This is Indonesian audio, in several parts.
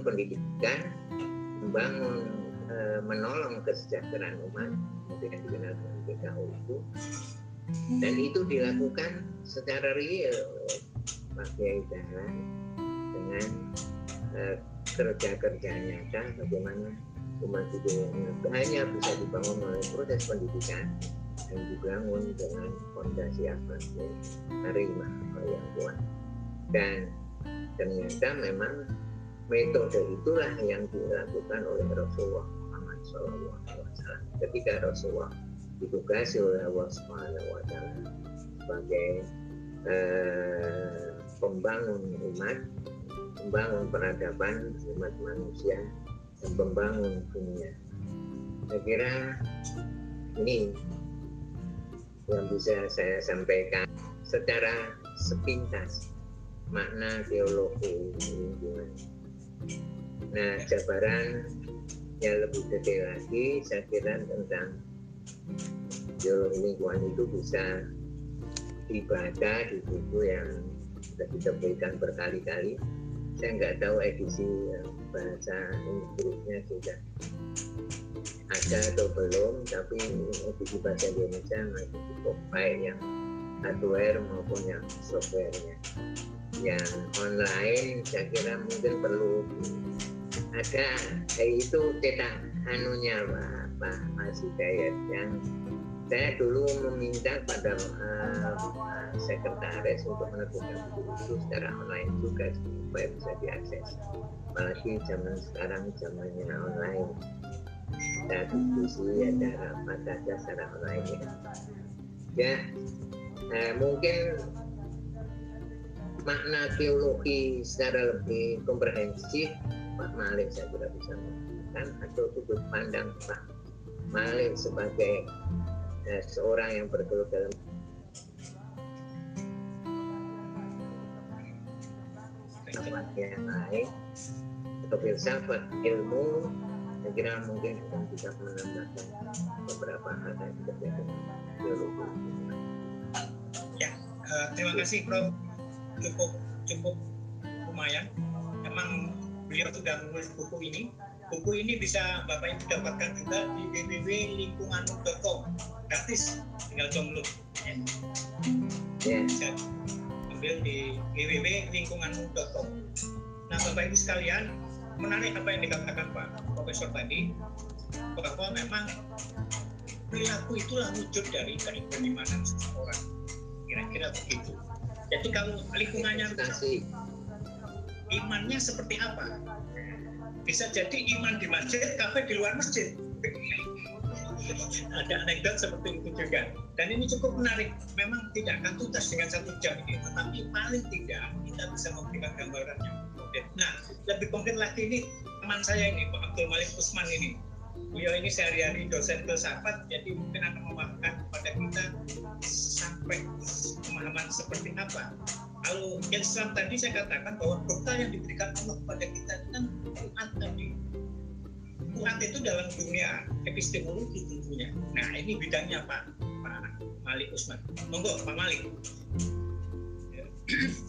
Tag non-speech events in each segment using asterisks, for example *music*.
membangun pendidikan, membangun e, menolong kesejahteraan umat, yang dikenal dengan PKU itu, dan itu dilakukan secara real oleh Pak Kiai dengan e, kerja-kerja nyata bagaimana umat itu hanya bisa dibangun oleh proses pendidikan yang dibangun dengan fondasi akhlak karimah yang kuat dan ternyata memang metode itulah yang dilakukan oleh Rasulullah Muhammad SAW ketika Rasulullah ditugasi oleh Allah Subhanahu Wa Taala sebagai eh, pembangun umat, pembangun peradaban umat manusia dan pembangun dunia. Saya kira ini yang bisa saya sampaikan secara sepintas makna teologi lingkungan. Nah, jabaran yang lebih detail lagi saya kira tentang teologi lingkungan itu bisa dibaca di buku yang sudah diterbitkan berkali-kali. Saya nggak tahu edisi bahasa Inggrisnya sudah ada atau belum tapi edisi bahasa Indonesia masih cukup baik yang hardware maupun yang softwarenya yang online saya kira mungkin perlu ada kayak itu cetak anunya Pak, Pak Mas Hidayat yang saya dulu meminta pada uh, sekretaris untuk menerbitkan buku itu secara online juga supaya bisa diakses. Apalagi zaman sekarang zamannya online. Ada diskusi ada rapat saja secara online ya. Ya eh, mungkin makna teologi secara lebih komprehensif Pak Malik saya kira bisa mengatakan atau sudut pandang Pak Malik sebagai eh, seorang yang bergelut dalam yang lain atau filsafat ilmu saya kira mungkin akan bisa menambahkan beberapa hal yang terkait dengan teologi. Ya, uh, terima kasih Prof. Cukup cukup lumayan. Memang beliau sudah menulis buku ini. Buku ini bisa Bapak Ibu dapatkan juga di www.lingkungan.com gratis, tinggal download. Ya. Yeah. Bisa ambil di www.lingkungan.com. Nah, Bapak Ibu sekalian, menarik apa yang dikatakan Pak Profesor tadi bahwa memang perilaku itulah wujud dari keimanan seseorang kira-kira begitu jadi kalau lingkungannya rusak imannya seperti apa? Bisa jadi iman di masjid kafe di luar masjid. *laughs* Ada anekdot seperti itu juga. Dan ini cukup menarik. Memang tidak akan tuntas dengan satu jam ini tetapi paling tidak kita bisa memberikan gambaran yang konkret. Nah lebih konkret lagi ini teman saya ini Pak Abdul Malik Usman ini. Beliau ini sehari-hari dosen filsafat jadi mungkin akan memahamkan kepada kita sampai pemahaman seperti apa? Kalau Islam tadi saya katakan bahwa bekal yang diberikan Allah kepada kita kan Quran tadi Quran itu dalam dunia epistemologi tentunya. Nah ini bidangnya Pak. Pak Malik Usman. Monggo Pak Malik.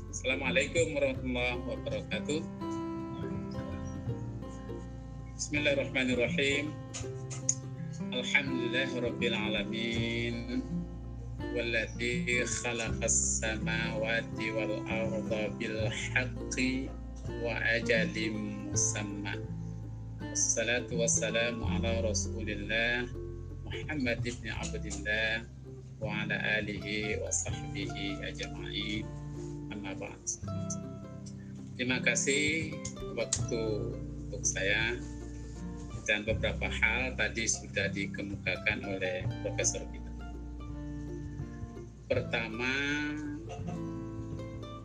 Assalamualaikum warahmatullahi wabarakatuh. Bismillahirrahmanirrahim. Alhamdulillah rabbil alamin. Wal arda bil haqqi wa ajalim musamma. Wassalatu wassalamu ala Rasulillah Muhammad ibn Abdullah wa ala alihi wa sahbihi ajma'in. Amma ba'd. Terima kasih waktu untuk saya dan beberapa hal tadi sudah dikemukakan oleh profesor kita. Pertama,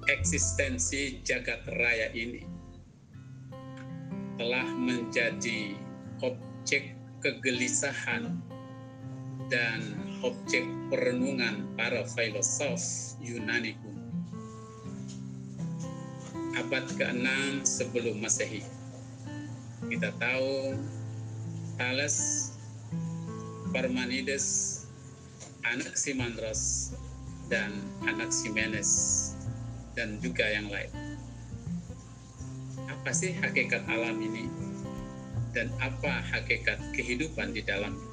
eksistensi jagat raya ini telah menjadi objek kegelisahan dan objek perenungan para filosof Yunani kuno. Abad ke-6 sebelum Masehi. Kita tahu Thales, Parmenides, Anaximandros, dan Anaximenes, dan juga yang lain. Apa sih hakikat alam ini dan apa hakikat kehidupan di dalamnya.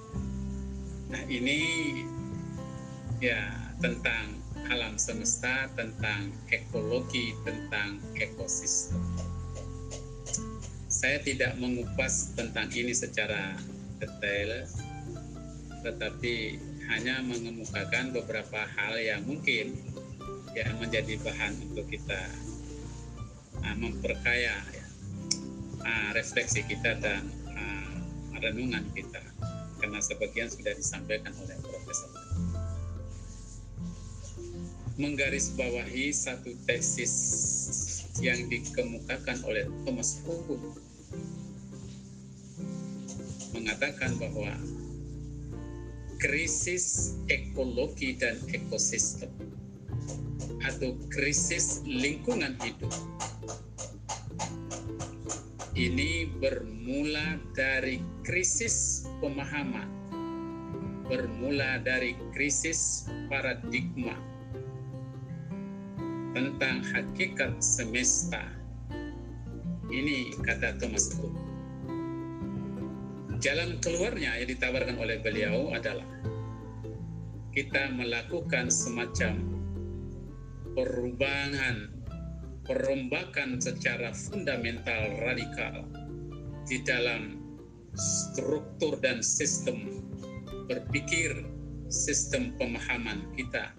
Nah ini ya tentang alam semesta, tentang ekologi, tentang ekosistem. Saya tidak mengupas tentang ini secara detail, tetapi hanya mengemukakan beberapa hal yang mungkin yang menjadi bahan untuk kita uh, memperkaya ya, uh, refleksi kita dan uh, renungan kita. Karena sebagian sudah disampaikan oleh Profesor. Menggarisbawahi satu tesis yang dikemukakan oleh Thomas Kuhn. Mengatakan bahwa krisis ekologi dan ekosistem atau krisis lingkungan hidup. Ini bermula dari krisis pemahaman, bermula dari krisis paradigma tentang hakikat semesta. Ini kata Thomas Kuhn. Jalan keluarnya yang ditawarkan oleh beliau adalah kita melakukan semacam perubahan, perombakan secara fundamental radikal di dalam struktur dan sistem berpikir, sistem pemahaman kita,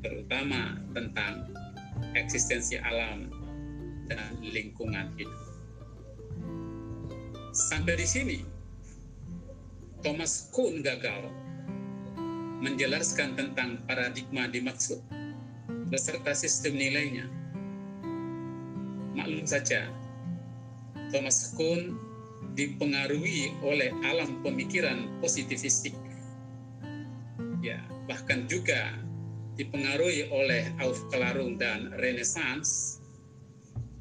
terutama tentang eksistensi alam dan lingkungan hidup. Sampai di sini, Thomas Kuhn gagal menjelaskan tentang paradigma dimaksud beserta sistem nilainya. Maklum saja, Thomas Kuhn dipengaruhi oleh alam pemikiran positivistik. Ya, bahkan juga dipengaruhi oleh Aufklärung dan Renaissance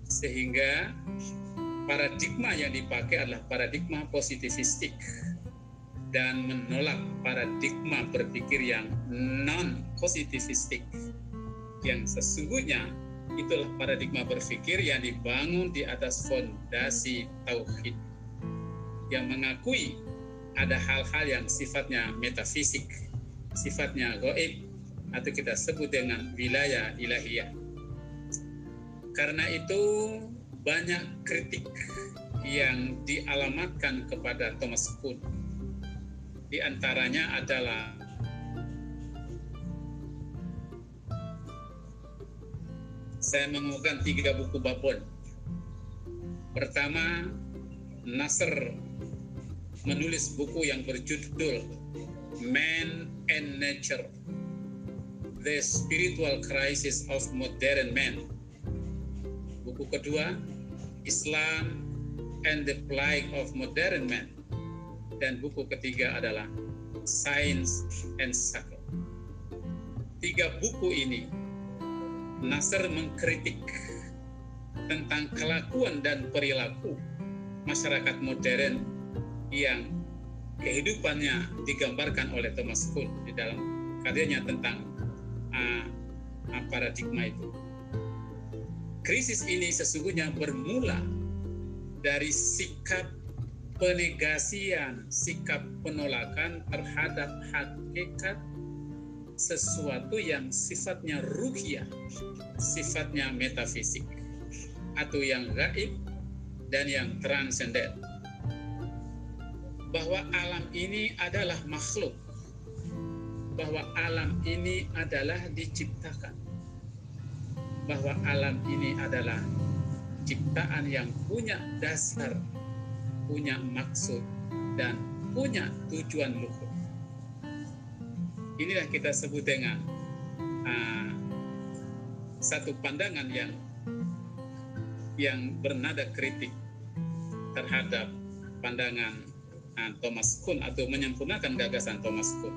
sehingga paradigma yang dipakai adalah paradigma positivistik dan menolak paradigma berpikir yang non positivistik yang sesungguhnya itulah paradigma berpikir yang dibangun di atas fondasi tauhid yang mengakui ada hal-hal yang sifatnya metafisik, sifatnya goib atau kita sebut dengan wilayah ilahiyah. Karena itu banyak kritik yang dialamatkan kepada Thomas Kuhn. Di antaranya adalah saya mengumpulkan tiga buku Babon. Pertama, Nasr menulis buku yang berjudul Man and Nature, The Spiritual Crisis of Modern Man. Buku kedua, Islam and the Plague of Modern Man. Dan buku ketiga adalah Science and Sacred. Tiga buku ini Nasr mengkritik tentang kelakuan dan perilaku masyarakat modern yang kehidupannya digambarkan oleh Thomas Kuhn di dalam karyanya tentang uh, paradigma itu. Krisis ini sesungguhnya bermula dari sikap penegasian, sikap penolakan terhadap hakikat sesuatu yang sifatnya ruhiyah, sifatnya metafisik, atau yang gaib dan yang transenden. Bahwa alam ini adalah makhluk, bahwa alam ini adalah diciptakan, bahwa alam ini adalah ciptaan yang punya dasar, punya maksud, dan punya tujuan luhur inilah kita sebut dengan uh, satu pandangan yang yang bernada kritik terhadap pandangan uh, Thomas Kuhn atau menyempurnakan gagasan Thomas Kuhn.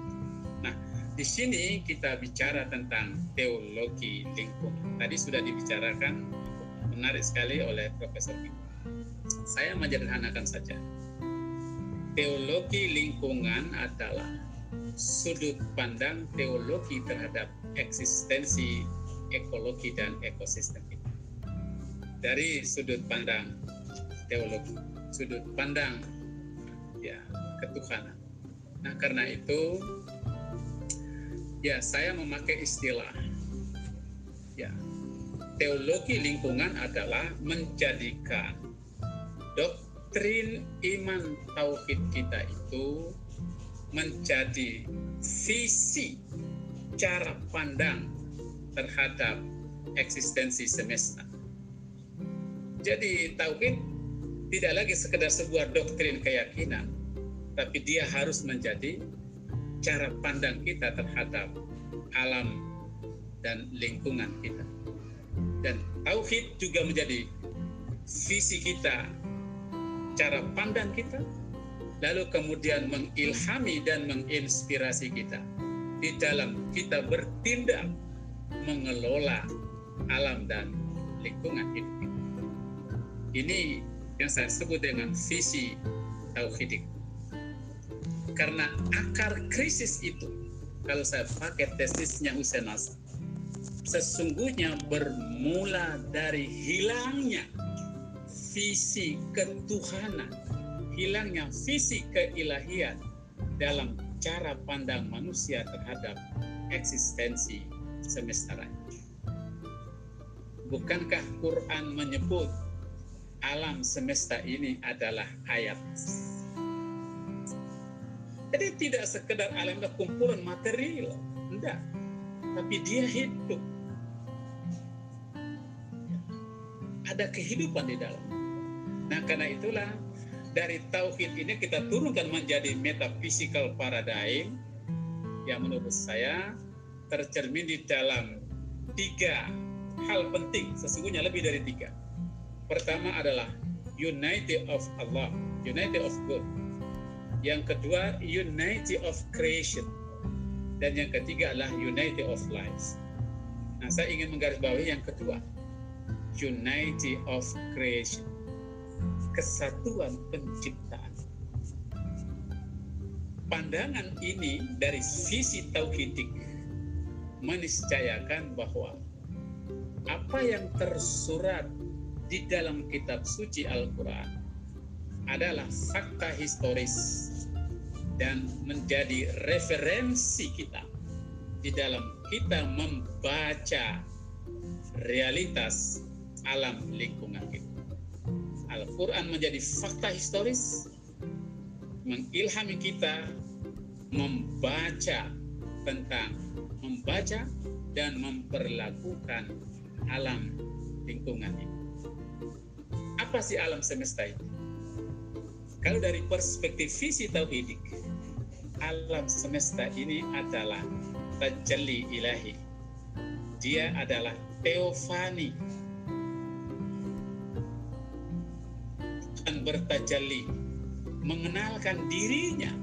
Nah, di sini kita bicara tentang teologi lingkungan. Tadi sudah dibicarakan menarik sekali oleh Profesor Saya menyederhanakan saja. Teologi lingkungan adalah sudut pandang teologi terhadap eksistensi ekologi dan ekosistem itu. dari sudut pandang teologi, sudut pandang ya ketuhanan. Nah, karena itu ya saya memakai istilah ya teologi lingkungan adalah menjadikan doktrin iman tauhid kita itu menjadi visi cara pandang terhadap eksistensi semesta. Jadi tauhid tidak lagi sekedar sebuah doktrin keyakinan, tapi dia harus menjadi cara pandang kita terhadap alam dan lingkungan kita. Dan tauhid juga menjadi visi kita, cara pandang kita, lalu kemudian mengilhami dan menginspirasi kita di dalam kita bertindak mengelola alam dan lingkungan hidup. Ini yang saya sebut dengan visi tauhidik. Karena akar krisis itu, kalau saya pakai tesisnya Hussein Nasr, sesungguhnya bermula dari hilangnya visi ketuhanan, hilangnya visi keilahian dalam cara pandang manusia terhadap eksistensi semesta raya. Bukankah Quran menyebut alam semesta ini adalah ayat jadi tidak sekedar alam kumpulan material, enggak. Tapi dia hidup. Ada kehidupan di dalam. Nah karena itulah dari tauhid ini kita turunkan menjadi metaphysical paradigm yang menurut saya tercermin di dalam tiga hal penting, sesungguhnya lebih dari tiga. Pertama adalah unity of Allah, unity of God yang kedua, unity of creation. Dan yang ketiga adalah unity of life. Nah, saya ingin menggarisbawahi yang kedua. Unity of creation. Kesatuan penciptaan. Pandangan ini dari sisi tauhidik meniscayakan bahwa apa yang tersurat di dalam kitab suci Al-Quran adalah fakta historis dan menjadi referensi kita di dalam kita membaca realitas alam lingkungan. Al-Quran menjadi fakta historis, mengilhami kita membaca tentang membaca dan memperlakukan alam lingkungan ini. Apa sih alam semesta itu? Kalau dari perspektif visi tauhidik, alam semesta ini adalah tajalli ilahi. Dia adalah teofani dan bertajalli, mengenalkan dirinya,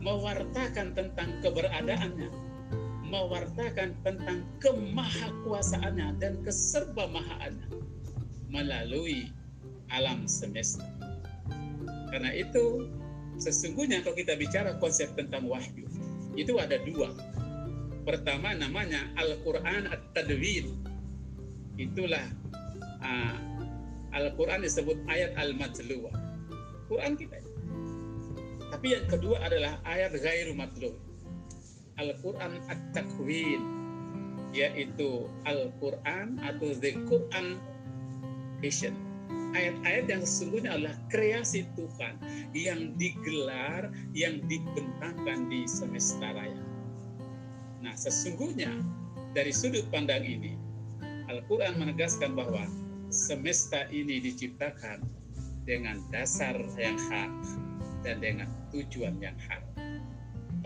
mewartakan tentang keberadaannya, mewartakan tentang kemahakuasaannya dan keserbamahaannya melalui alam semesta. Karena itu sesungguhnya kalau kita bicara konsep tentang wahyu itu ada dua. Pertama namanya Al-Quran At-Tadwin. Itulah uh, Al-Quran disebut ayat Al-Matluwa. Quran kita. Tapi yang kedua adalah ayat Ghairu Matlu. Al-Quran At-Takwin yaitu Al-Quran atau The Quran Vision ayat-ayat yang sesungguhnya adalah kreasi Tuhan yang digelar, yang dibentangkan di semesta raya. Nah, sesungguhnya dari sudut pandang ini, Al-Quran menegaskan bahwa semesta ini diciptakan dengan dasar yang hak dan dengan tujuan yang hak.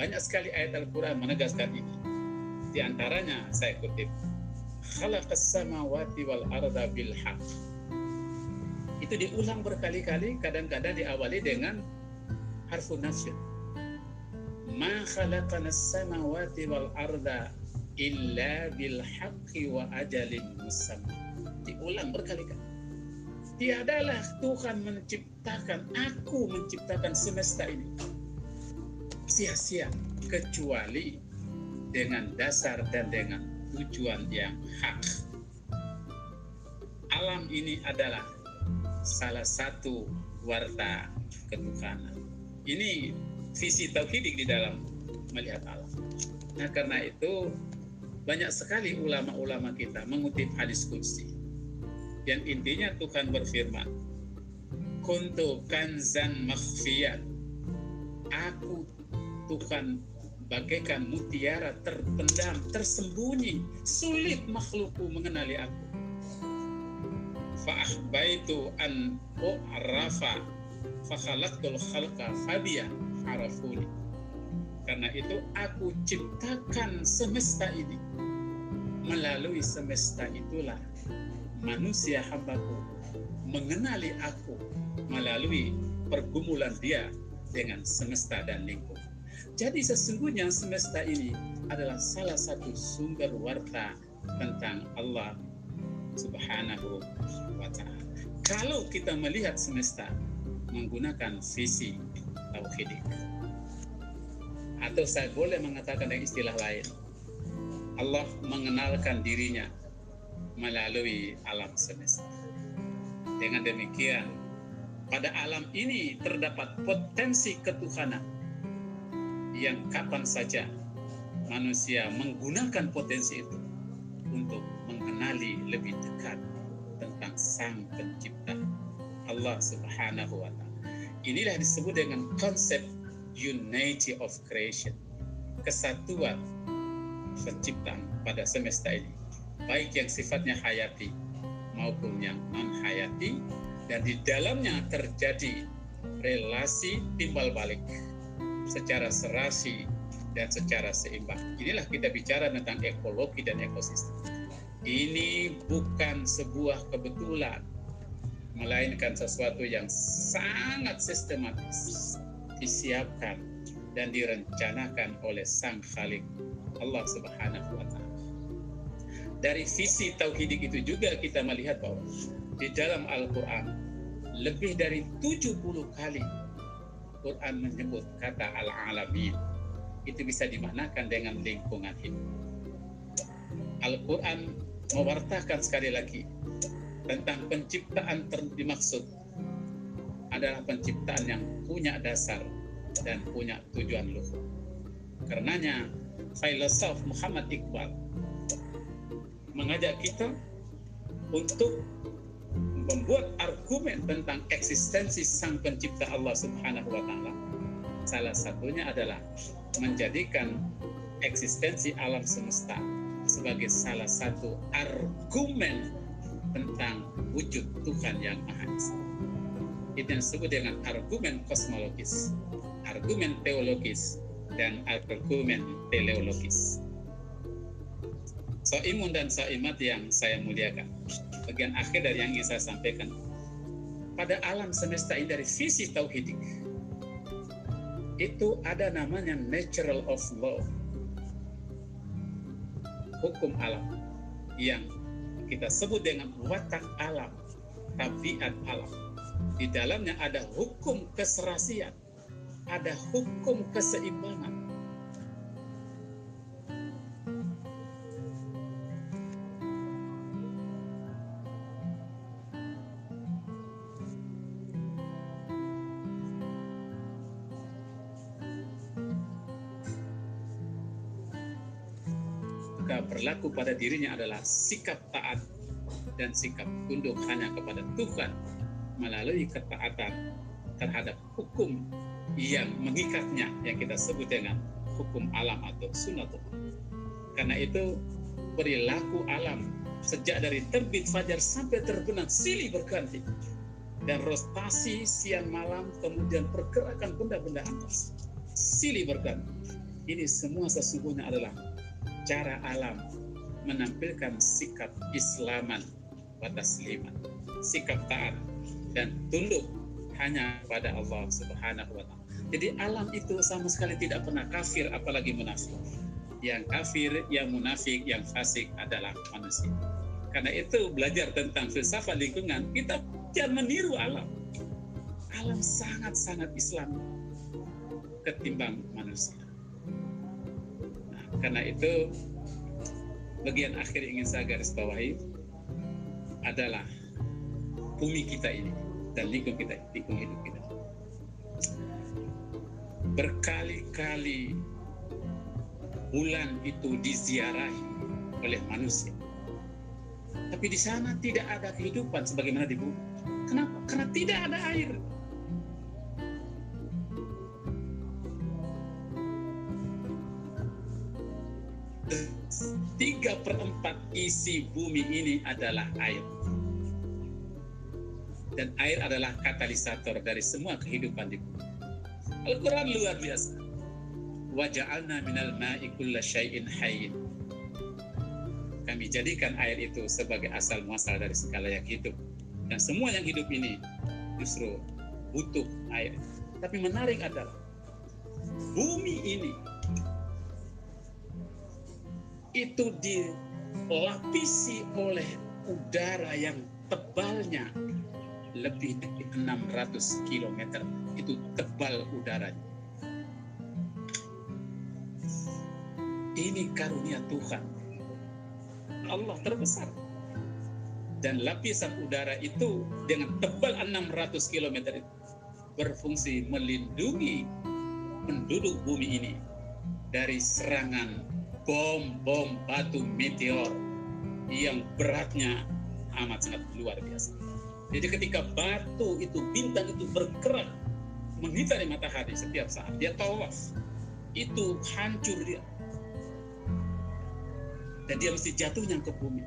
Banyak sekali ayat Al-Quran menegaskan ini. Di antaranya saya kutip, khalaqas samawati wal arda bil haq itu diulang berkali-kali kadang-kadang diawali dengan harfu nasyin ma khalaqana samawati wal arda illa bil haqqi wa ajalin musamma diulang berkali-kali tiadalah Tuhan menciptakan aku menciptakan semesta ini sia-sia kecuali dengan dasar dan dengan tujuan yang hak alam ini adalah salah satu warta ketuhanan. Ini visi tauhidik di dalam melihat alam. Nah karena itu banyak sekali ulama-ulama kita mengutip hadis kursi yang intinya Tuhan berfirman kuntu kanzan makhfiyat aku Tuhan bagaikan mutiara terpendam tersembunyi sulit makhlukku mengenali aku. Fa'ahbaitu an u'rafa fakhalaqtul khalqa fabiya arafuni karena itu aku ciptakan semesta ini melalui semesta itulah manusia hambaku mengenali aku melalui pergumulan dia dengan semesta dan lingkungan. Jadi sesungguhnya semesta ini adalah salah satu sumber warta tentang Allah Subhanahu wa taala. Kalau kita melihat semesta menggunakan visi tauhidik atau saya boleh mengatakan dengan istilah lain Allah mengenalkan dirinya melalui alam semesta. Dengan demikian, pada alam ini terdapat potensi ketuhanan yang kapan saja manusia menggunakan potensi itu untuk mengenali lebih dekat tentang Sang Pencipta Allah Subhanahu wa taala. Inilah disebut dengan konsep unity of creation, kesatuan penciptaan pada semesta ini baik yang sifatnya hayati maupun yang non hayati dan di dalamnya terjadi relasi timbal balik secara serasi dan secara seimbang. Inilah kita bicara tentang ekologi dan ekosistem. Ini bukan sebuah kebetulan, melainkan sesuatu yang sangat sistematis disiapkan dan direncanakan oleh Sang Khalik Allah Subhanahu wa taala. Dari visi tauhidik itu juga kita melihat bahwa di dalam Al-Qur'an lebih dari 70 kali Quran menyebut kata al-alamin. Itu bisa dimanakan dengan lingkungan hidup. Al-Quran mewartakan sekali lagi tentang penciptaan dimaksud adalah penciptaan yang punya dasar dan punya tujuan luhur. Karenanya filosof Muhammad Iqbal mengajak kita untuk membuat argumen tentang eksistensi sang pencipta Allah Subhanahu wa taala. Salah satunya adalah menjadikan eksistensi alam semesta sebagai salah satu argumen tentang wujud Tuhan yang Maha Esa. Itu yang disebut dengan argumen kosmologis, argumen teologis, dan argumen teleologis. Soimun dan soimat yang saya muliakan. Bagian akhir dari yang ingin saya sampaikan. Pada alam semesta ini dari visi tauhidik, itu ada namanya natural of law. Hukum alam yang kita sebut dengan watak alam, tabiat alam. Di dalamnya ada hukum keserasian, ada hukum keseimbangan. Berlaku pada dirinya adalah sikap taat dan sikap tunduk hanya kepada Tuhan melalui ketaatan terhadap hukum yang mengikatnya yang kita sebut dengan hukum alam atau sunnatullah. Karena itu perilaku alam sejak dari terbit fajar sampai terbenam silih berganti dan rotasi siang malam kemudian pergerakan benda-benda atas silih berganti. Ini semua sesungguhnya adalah cara alam menampilkan sikap Islaman batas lima, sikap taat dan tunduk hanya pada Allah Subhanahu wa taala. Jadi alam itu sama sekali tidak pernah kafir apalagi munafik. Yang kafir, yang munafik, yang fasik adalah manusia. Karena itu belajar tentang filsafat lingkungan, kita jangan meniru alam. Alam sangat-sangat Islam ketimbang manusia. Nah, karena itu bagian akhir ingin saya garis bawahi adalah bumi kita ini dan lingkung kita, lingkung hidup kita. Berkali-kali bulan itu diziarahi oleh manusia. Tapi di sana tidak ada kehidupan sebagaimana di bumi. Kenapa? Karena tidak ada air. Tiga perempat isi bumi ini adalah air. Dan air adalah katalisator dari semua kehidupan di bumi. Al-Quran luar biasa. Waja'alna minal ma'i kulla syai'in hayyin. Kami jadikan air itu sebagai asal muasal dari segala yang hidup. Dan semua yang hidup ini justru butuh air. Tapi menarik adalah bumi ini itu dilapisi oleh udara yang tebalnya lebih dari 600 km. Itu tebal udaranya. Ini karunia Tuhan. Allah terbesar. Dan lapisan udara itu dengan tebal 600 km itu berfungsi melindungi penduduk bumi ini dari serangan bom-bom batu meteor yang beratnya amat sangat luar biasa. Jadi ketika batu itu bintang itu bergerak mengitari matahari setiap saat dia tawaf itu hancur dia dan dia mesti jatuhnya ke bumi.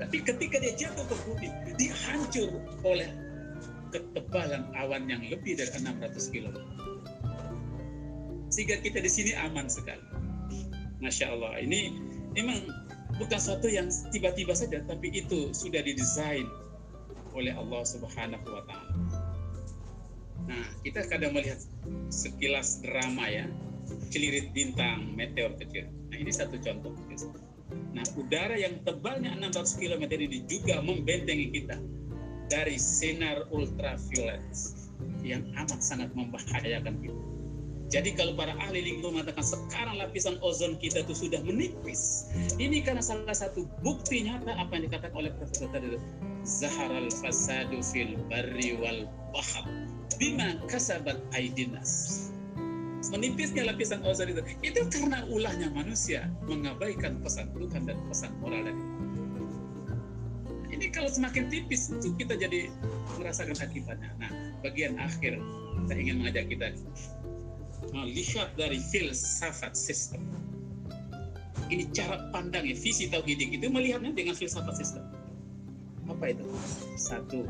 Tapi ketika dia jatuh ke bumi, dia hancur oleh ketebalan awan yang lebih dari 600 km. Sehingga kita di sini aman sekali. Masya Allah, ini memang bukan sesuatu yang tiba-tiba saja, tapi itu sudah didesain oleh Allah Subhanahu wa Ta'ala. Nah, kita kadang melihat sekilas drama ya, celirit bintang, meteor kecil. Nah, ini satu contoh. Nah, udara yang tebalnya 600 km ini juga membentengi kita dari sinar ultraviolet yang amat sangat membahayakan kita. Jadi kalau para ahli lingkungan mengatakan sekarang lapisan ozon kita itu sudah menipis, ini karena salah satu bukti nyata apa yang dikatakan oleh Profesor tadi Zaharal fasadu fil barri wal bahr bima kasabat aidinas menipisnya lapisan ozon itu. Itu karena ulahnya manusia mengabaikan pesan Tuhan dan pesan moral dari ini kalau semakin tipis itu kita jadi merasakan akibatnya. Nah bagian akhir saya ingin mengajak kita melihat dari filsafat sistem ini cara pandangnya visi tauhidik itu melihatnya dengan filsafat sistem apa itu? Satu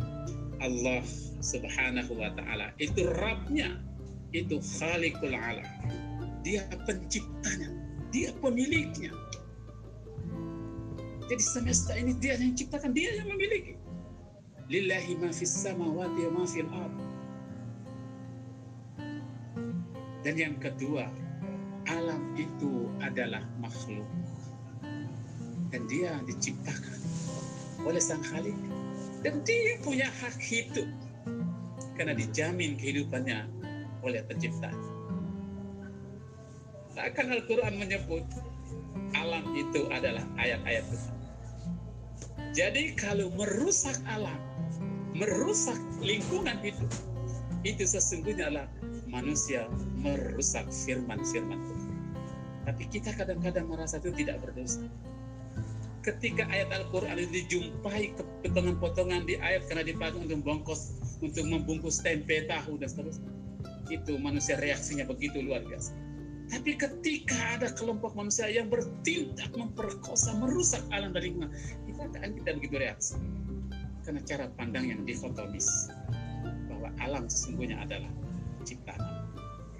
Allah subhanahu wa ta'ala. Itu Rabnya itu Khaliqul Alam. Dia penciptanya, dia pemiliknya. Jadi semesta ini dia yang ciptakan, dia yang memiliki. Lillahi ma fis samawati wa ma fil ard. Dan yang kedua, alam itu adalah makhluk. Dan dia diciptakan oleh Sang Khalik. Dan dia punya hak hidup. Karena dijamin kehidupannya oleh pencipta. Bahkan Al-Quran menyebut alam itu adalah ayat-ayat Tuhan. Jadi kalau merusak alam, merusak lingkungan hidup, itu sesungguhnya adalah manusia merusak firman-firman Tuhan. Tapi kita kadang-kadang merasa itu tidak berdosa. Ketika ayat Al-Quran itu dijumpai potongan-potongan di ayat karena dipakai untuk bongkos, untuk membungkus tempe, tahu, dan seterusnya itu manusia reaksinya begitu luar biasa. Tapi ketika ada kelompok manusia yang bertindak memperkosa, merusak alam dan lingkungan, kita akan kita begitu reaksi. Karena cara pandang yang dikotomis bahwa alam sesungguhnya adalah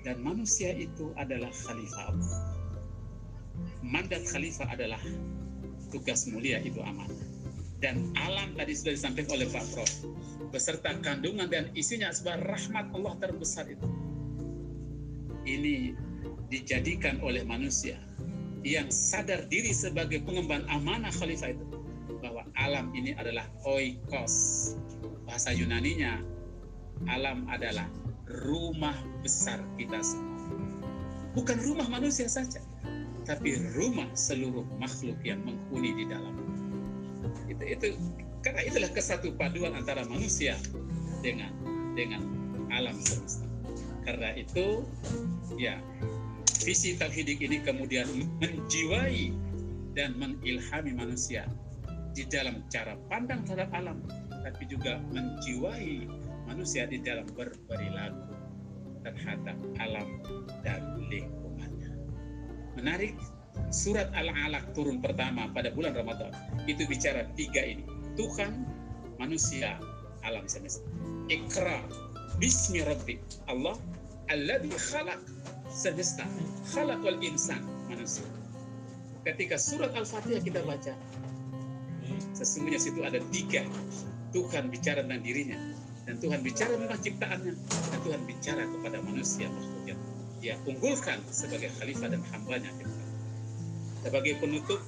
dan manusia itu adalah khalifah Allah. Mandat khalifah adalah tugas mulia itu amanah. Dan alam tadi sudah disampaikan oleh Pak Prof beserta kandungan dan isinya sebuah rahmat Allah terbesar itu. Ini dijadikan oleh manusia yang sadar diri sebagai pengemban amanah khalifah itu bahwa alam ini adalah oikos. Bahasa Yunaninya alam adalah rumah besar kita semua. Bukan rumah manusia saja, tapi rumah seluruh makhluk yang menghuni di dalam. Itu itu Karena itulah kesatu paduan antara manusia dengan dengan alam semesta. Karena itu ya visi tauhidik ini kemudian menjiwai dan mengilhami manusia di dalam cara pandang terhadap alam, tapi juga menjiwai manusia di dalam berperilaku terhadap alam dan lingkungannya. Menarik, surat Al-Alaq turun pertama pada bulan Ramadan itu bicara tiga ini. Tuhan, manusia, alam semesta. Ikra, bismi rabbi Allah, alladhi khalaq semesta, khalaqal insan, manusia. Ketika surat Al-Fatihah kita baca, sesungguhnya situ ada tiga. Tuhan bicara tentang dirinya, dan Tuhan bicara tentang ciptaannya, dan Tuhan bicara kepada manusia makhluknya. Dia unggulkan sebagai khalifah dan hambanya. Sebagai penutup,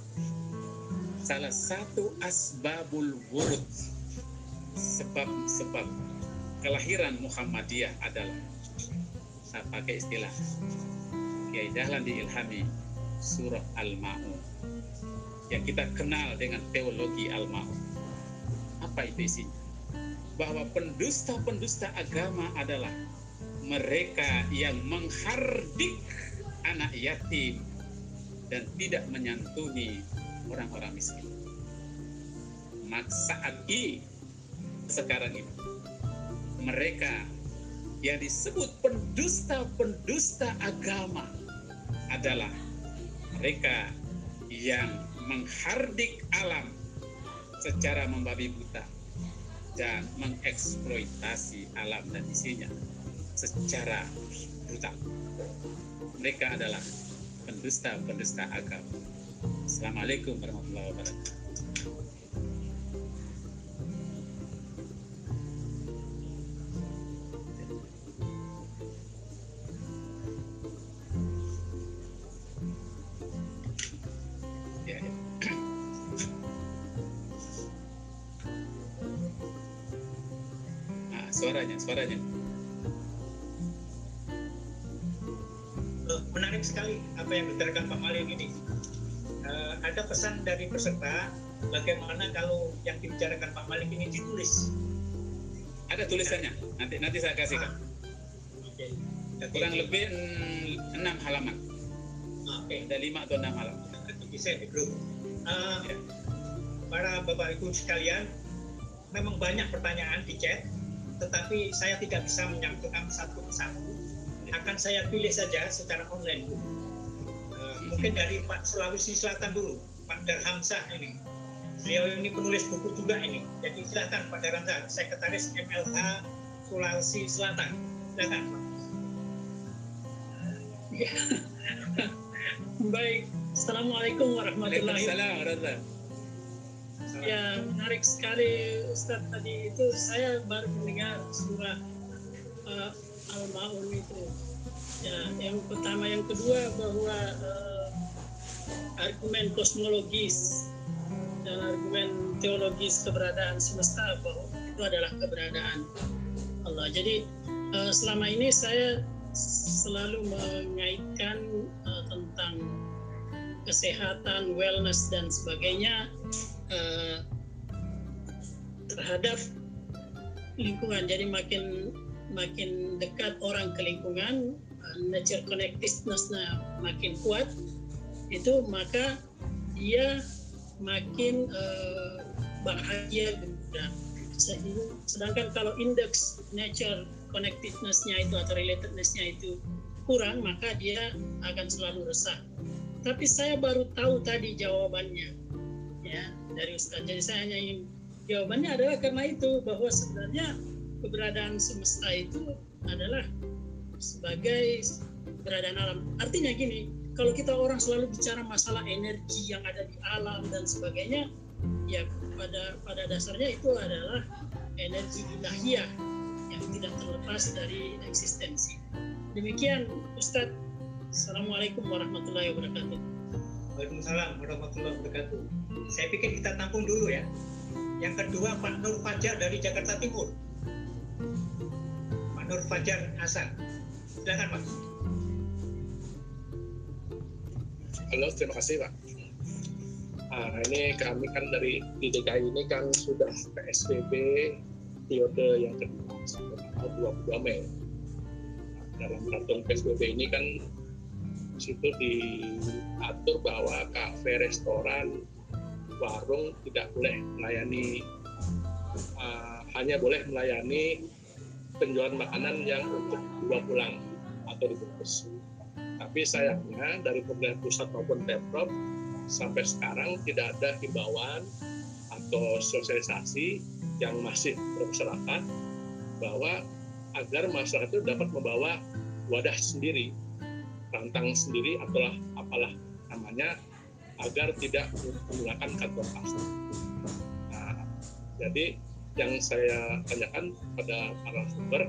salah satu asbabul wurud, sebab-sebab kelahiran Muhammadiyah adalah saya pakai istilah Kiai Dahlan diilhami surah Al-Ma'un yang kita kenal dengan teologi Al-Ma'un. Apa itu isinya? Bahwa pendusta-pendusta agama adalah mereka yang menghardik anak yatim dan tidak menyantuni orang-orang miskin. Maksaan i sekarang ini mereka yang disebut pendusta-pendusta agama adalah mereka yang menghardik alam secara membabi buta dan mengeksploitasi alam dan isinya secara brutal. Mereka adalah pendusta-pendusta agama. Assalamualaikum warahmatullahi wabarakatuh. Dibicarakan Pak Malik ini ditulis. Ada tulisannya. Nanti nanti saya kasihkan. Oke. Jadi- Kurang lebih enam halaman. Oke. Ada lima atau enam halaman. Bisa di grup. Eh, Ya. para bapak ibu sekalian, memang banyak pertanyaan di chat, tetapi saya tidak bisa menyampaikan satu persatu. Akan saya pilih saja secara online. Bu. Eh, mungkin dari Pak Sulawesi Selatan dulu, Pak Darhamsah ini. Beliau ini penulis buku juga ini. Jadi silakan Pak Darhamsah, Sekretaris MLH Sulawesi Selatan. Silakan Pak. *laughs* Baik, Assalamualaikum warahmatullahi warahmatullahi Ya, menarik sekali Ustadz tadi itu saya baru mendengar surah uh, Al-Maun itu. Ya, yang pertama, yang kedua bahwa uh, argumen kosmologis dan argumen teologis keberadaan semesta bahwa itu adalah keberadaan Allah. Jadi uh, selama ini saya selalu mengaitkan uh, tentang kesehatan, wellness dan sebagainya eh, terhadap lingkungan. Jadi makin makin dekat orang ke lingkungan, eh, nature connectedness-nya makin kuat, itu maka dia makin eh, bahagia sehingga- sedangkan kalau indeks nature connectedness-nya itu atau relatedness-nya itu kurang maka dia akan selalu resah. Tapi saya baru tahu tadi jawabannya ya dari Ustaz. Jadi saya hanya ingin jawabannya adalah karena itu bahwa sebenarnya keberadaan semesta itu adalah sebagai keberadaan alam. Artinya gini kalau kita orang selalu bicara masalah energi yang ada di alam dan sebagainya ya pada pada dasarnya itu adalah energi ilahiyah yang tidak terlepas dari eksistensi demikian Ustadz Assalamualaikum warahmatullahi wabarakatuh. Waalaikumsalam warahmatullahi wabarakatuh. Saya pikir kita tampung dulu ya. Yang kedua Pak Nur Fajar dari Jakarta Timur. Pak Nur Fajar Hasan. Silakan Pak. Halo, terima kasih Pak. Nah, ini kami kan dari di DKI ini kan sudah PSBB periode yang kedua sampai tanggal 22 Mei. Nah, dalam peraturan PSBB ini kan situ diatur bahwa kafe, restoran, warung tidak boleh melayani uh, hanya boleh melayani penjualan makanan yang untuk dibawa pulang atau dibungkus. Tapi sayangnya dari pemerintah pusat maupun pemprov sampai sekarang tidak ada himbauan atau sosialisasi yang masih bermasyarakat bahwa agar masyarakat itu dapat membawa wadah sendiri, rantang sendiri atau apalah namanya agar tidak menggunakan kantong plastik. Nah, jadi yang saya tanyakan pada para sumber,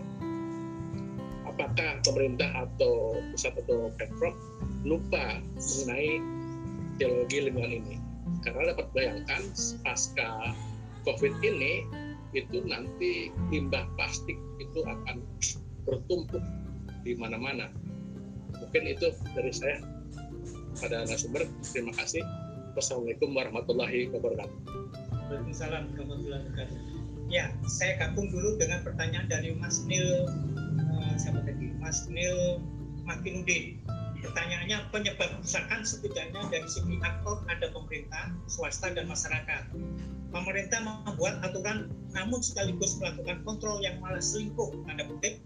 apakah pemerintah atau pusat atau pemprov lupa mengenai teologi lingkungan ini? Karena dapat bayangkan pasca COVID ini itu nanti limbah plastik itu akan bertumpuk di mana-mana. Mungkin itu dari saya pada narasumber. Terima kasih. Wassalamualaikum warahmatullahi wabarakatuh. Waalaikumsalam warahmatullahi wabarakatuh. Ya, saya gabung dulu dengan pertanyaan dari Mas Nil uh, siapa tadi? Mas Nil Makinudin. Pertanyaannya penyebab kerusakan setidaknya dari segi aktor ada pemerintah, swasta dan masyarakat. Pemerintah membuat aturan namun sekaligus melakukan kontrol yang malah selingkuh tanda kutip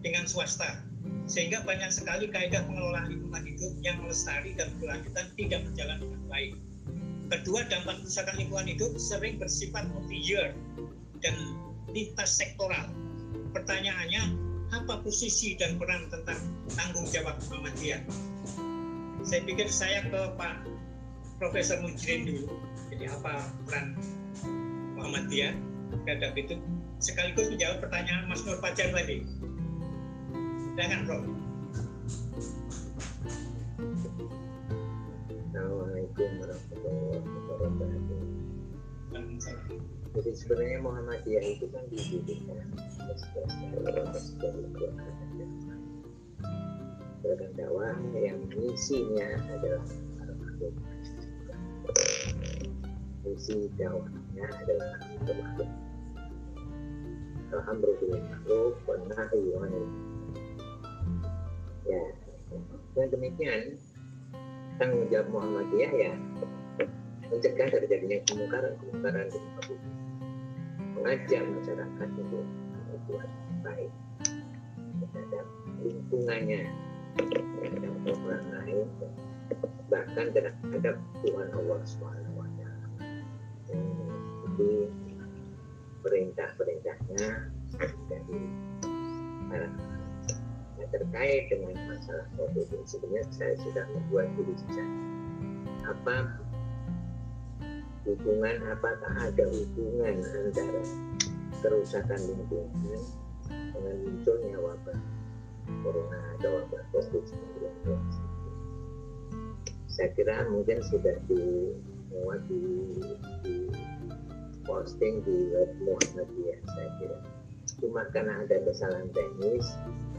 dengan swasta sehingga banyak sekali kaidah pengelolaan lingkungan hidup yang melestari dan berkelanjutan tidak berjalan dengan baik. Kedua, dampak kerusakan lingkungan hidup sering bersifat multi-year dan lintas sektoral. Pertanyaannya, apa posisi dan peran tentang tanggung jawab Muhammadiyah? Saya pikir saya ke Pak Profesor Mujrin dulu. Jadi apa peran Muhammadiyah terhadap itu? Sekaligus menjawab pertanyaan Mas Nur Fajar tadi. Silakan, Prof. Assalamualaikum warahmatullahi wabarakatuh. Jadi sebenarnya Muhammadiyah itu kan didirikan Gerakan dakwah yang misinya adalah. Misi dakwahnya adalah makhluk. Alhamdulillah makhluk, wanahi Ya, dan demikian tanggung jawab Muhammadiyah ya mencegah terjadinya kemungkaran kemungkaran di muka mengajak masyarakat untuk berbuat baik terhadap lingkungannya terhadap orang lain bahkan terhadap Tuhan Allah Subhanahu wa taala. Jadi perintah-perintahnya dari para nah, terkait dengan masalah COVID ini sebenarnya saya sudah membuat tulisan apa hubungan apakah ada hubungan antara kerusakan lingkungan dengan munculnya wabah corona atau wabah COVID-19 saya kira mungkin sudah dimuat di, di posting di web Muhammadiyah saya kira. Cuma karena ada kesalahan teknis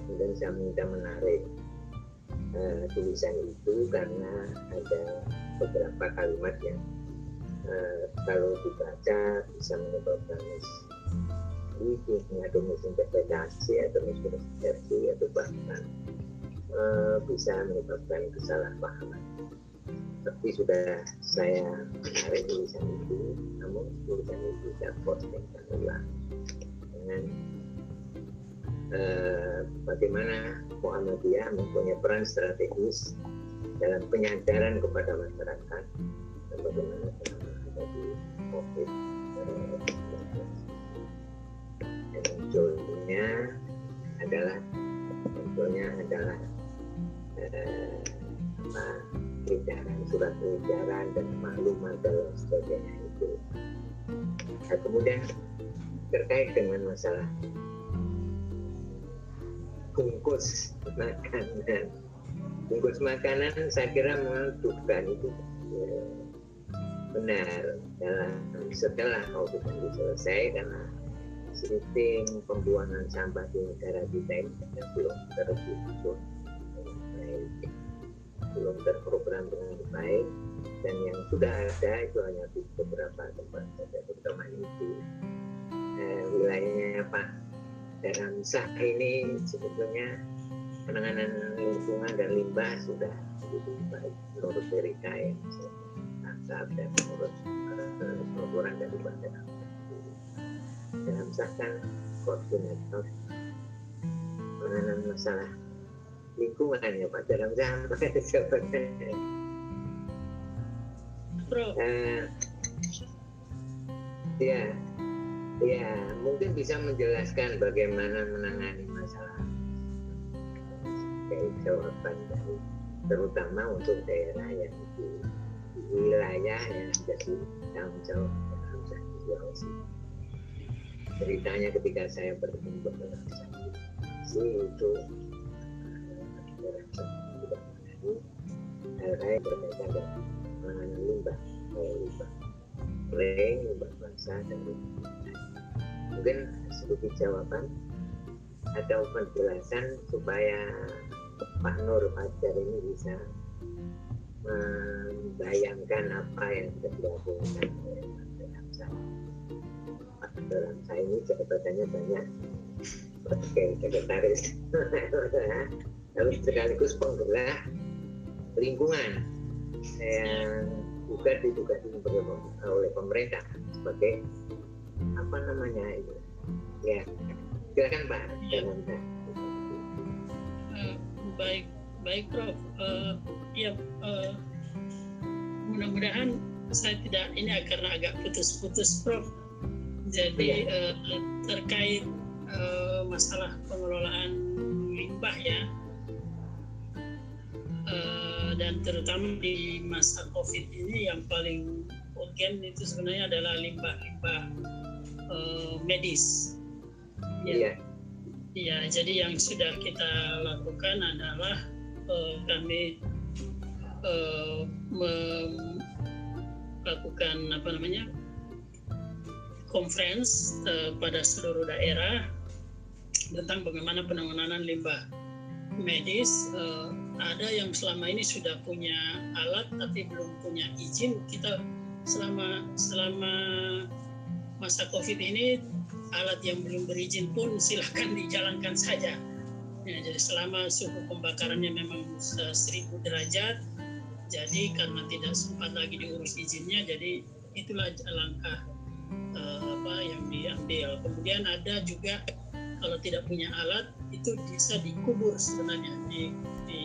kemudian saya minta menarik uh, tulisan itu karena ada beberapa kalimat yang uh, kalau dibaca bisa menyebabkan itu mengandung misinterpretasi atau mispersepsi atau bahkan uh, bisa menyebabkan kesalahpahaman. Tapi sudah saya menarik tulisan itu, namun tulisan itu saya postingkan ulang dengan uh, bagaimana Muhammadiyah mempunyai peran strategis dalam penyadaran kepada masyarakat dan bagaimana menghadapi COVID munculnya adalah munculnya adalah eh, surat edaran dan maklumat dan sebagainya itu. Nah, kemudian terkait dengan masalah bungkus makanan. Bungkus makanan saya kira memang Tuhan itu ya, benar dalam setelah COVID ini selesai karena sistem pembuangan sampah di negara kita ini belum dengan baik belum terprogram dengan baik dan yang sudah ada itu hanya di beberapa tempat saja terutama di eh, wilayahnya Pak dalam sah ini sebetulnya penanganan lingkungan dan limbah sudah begitu baik menurut BRK yang saat dan menurut pelaporan dari Badan dalam sah kan koordinator penanganan masalah lingkungan ya Pak. Dalam sampai jabatannya Prof. Eh, ya, ya mungkin bisa menjelaskan bagaimana menangani masalah kayak jawaban dari terutama untuk daerah yang di wilayah yang jadi tanggung jawab Sulawesi. Ceritanya ketika saya bertemu dengan si itu hal-hal yang berkaitan dengan penanganan limbah kayak limbah kering, limbah basah dan limbah mungkin sedikit jawaban atau penjelasan supaya Pak Nur Fajar ini bisa membayangkan apa yang oleh Pak Hamzah. Pak Hamzah ini. Jabatannya banyak. Sebagai sekretaris. *laughs* Lalu sekaligus penggerak lingkungan yang juga ditugasi oleh pemerintah sebagai apa namanya itu? Ya silakan Pak. Ya. Baik baik Prof uh, ya uh, mudah-mudahan saya tidak ini karena agak putus-putus Prof jadi uh, terkait uh, masalah pengelolaan limbah ya uh, dan terutama di masa COVID ini yang paling urgen itu sebenarnya adalah limbah-limbah uh, medis. Iya. Ya, jadi yang sudah kita lakukan adalah uh, kami uh, melakukan apa namanya conference uh, pada seluruh daerah tentang bagaimana penanganan limbah medis. Uh, ada yang selama ini sudah punya alat tapi belum punya izin kita selama selama masa covid ini alat yang belum berizin pun silahkan dijalankan saja ya, jadi selama suhu pembakarannya memang seribu derajat jadi karena tidak sempat lagi diurus izinnya jadi itulah langkah uh, apa yang diambil. Kemudian ada juga kalau tidak punya alat itu bisa dikubur sebenarnya di, di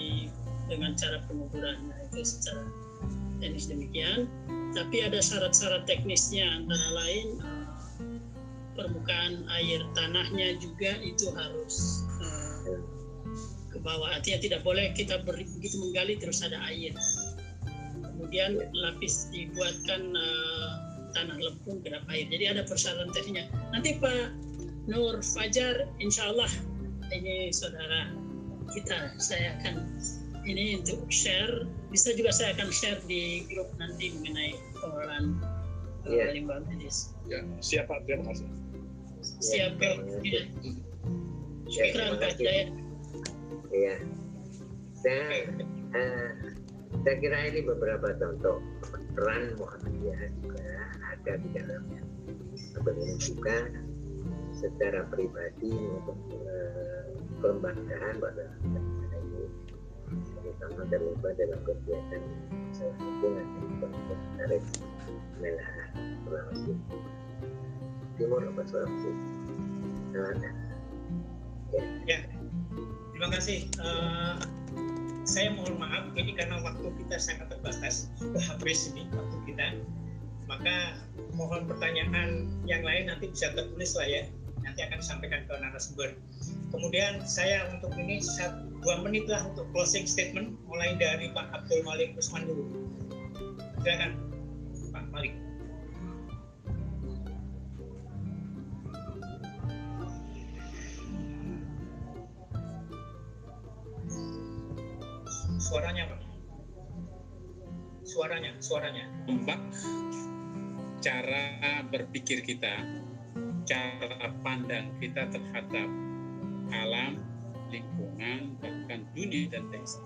dengan cara penguburan. Nah, itu secara teknis demikian. Tapi ada syarat-syarat teknisnya antara lain permukaan air tanahnya juga itu harus bawah artinya tidak boleh kita begitu menggali terus ada air kemudian lapis dibuatkan uh, tanah lempung kedap air jadi ada persyaratan teknisnya nanti Pak Nur Fajar, insya Allah ini saudara kita. Saya akan ini untuk share. Bisa juga saya akan share di grup nanti mengenai pengelolaan yeah. limbah medis. Ya, siapa terima kasih. Siap, ya. Syukran Pak Jaya. Iya. Saya, uh, saya kira ini beberapa contoh peran Muhammadiyah juga ada di dalamnya. Sebenarnya juga secara pribadi maupun uh, kelembagaan pada ini terutama terlibat dalam kegiatan yang menarik wilayah Sulawesi Timur atau Sulawesi Selatan. Ya. ya, terima kasih. Uh, saya mohon maaf ini karena waktu kita sangat terbatas, habis ini waktu kita. Maka mohon pertanyaan yang lain nanti bisa tertulis lah ya nanti akan disampaikan ke narasumber. Kemudian saya untuk ini satu, dua menit lah untuk closing statement mulai dari Pak Abdul Malik Usman dulu. Silakan Suaranya Pak. Suaranya, suaranya. Empat cara berpikir kita cara pandang kita terhadap alam, lingkungan, bahkan dunia dan tekst.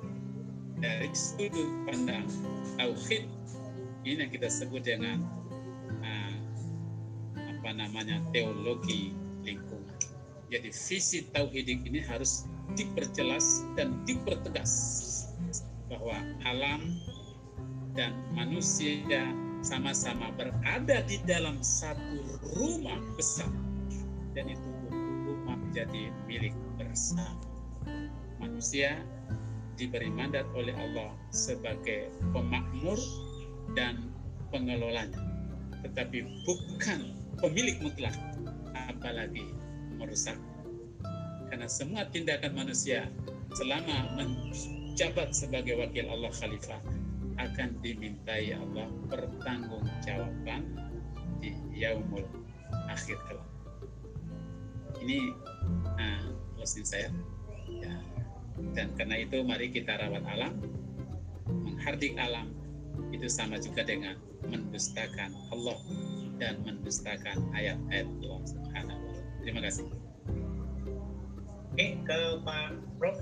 Dari sudut pandang tauhid ini yang kita sebut dengan uh, apa namanya teologi lingkungan. Jadi visi tauhidik ini harus diperjelas dan dipertegas bahwa alam dan manusia sama-sama berada di dalam satu rumah besar dan itu rumah menjadi milik bersama. Manusia diberi mandat oleh Allah sebagai pemakmur dan pengelolanya, tetapi bukan pemilik mutlak, apalagi merusak. Karena semua tindakan manusia selama menjabat sebagai wakil Allah khalifah akan dimintai Allah pertanggungjawaban di yaumul akhir kelak. Ini closing saya. Ya. Dan karena itu mari kita rawat alam, menghardik alam itu sama juga dengan mendustakan Allah dan mendustakan ayat-ayat Allah Subhanahu Terima kasih. Oke, ke Pak Prof.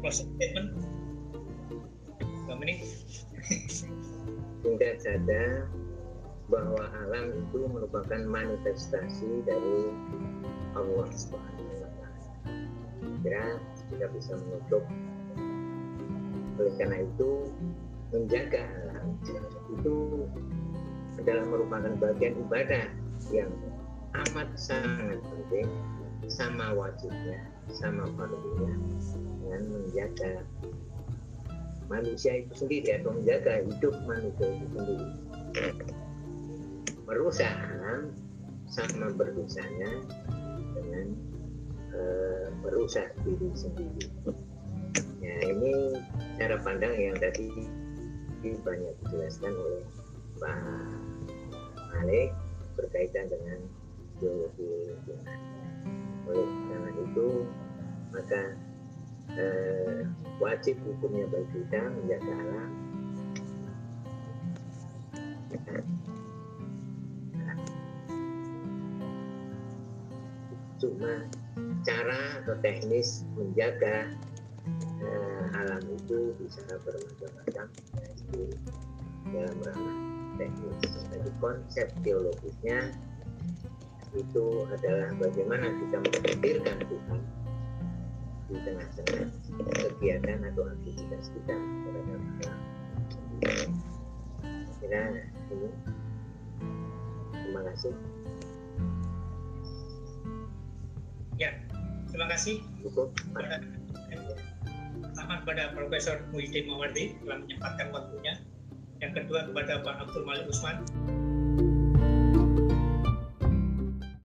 Closing statement. Singkat saja bahwa alam itu merupakan manifestasi dari Allah wa taala. Kira kita bisa menutup oleh karena itu menjaga alam itu adalah merupakan bagian ibadah yang amat sangat penting sama wajibnya sama fardunya dengan menjaga manusia itu sendiri atau menjaga hidup manusia itu sendiri. Merusak alam sama berdosanya dengan e, merusak diri sendiri. Ya ini cara pandang yang tadi banyak dijelaskan oleh Pak Malik berkaitan dengan biologi. Oleh karena itu maka eh, wajib hukumnya bagi kita menjaga alam cuma cara atau teknis menjaga eh, alam itu bisa bermacam-macam dalam ranah teknis. Jadi konsep teologisnya itu adalah bagaimana kita menghadirkan Tuhan di tengah-tengah kegiatan atau aktivitas kita alam. Kira ini. Terima kasih. Ya, terima kasih. Cukup. Pertama kepada Profesor Muhyiddin Mawardi telah menyempatkan waktunya. Yang kedua kepada Pak Abdul Malik Usman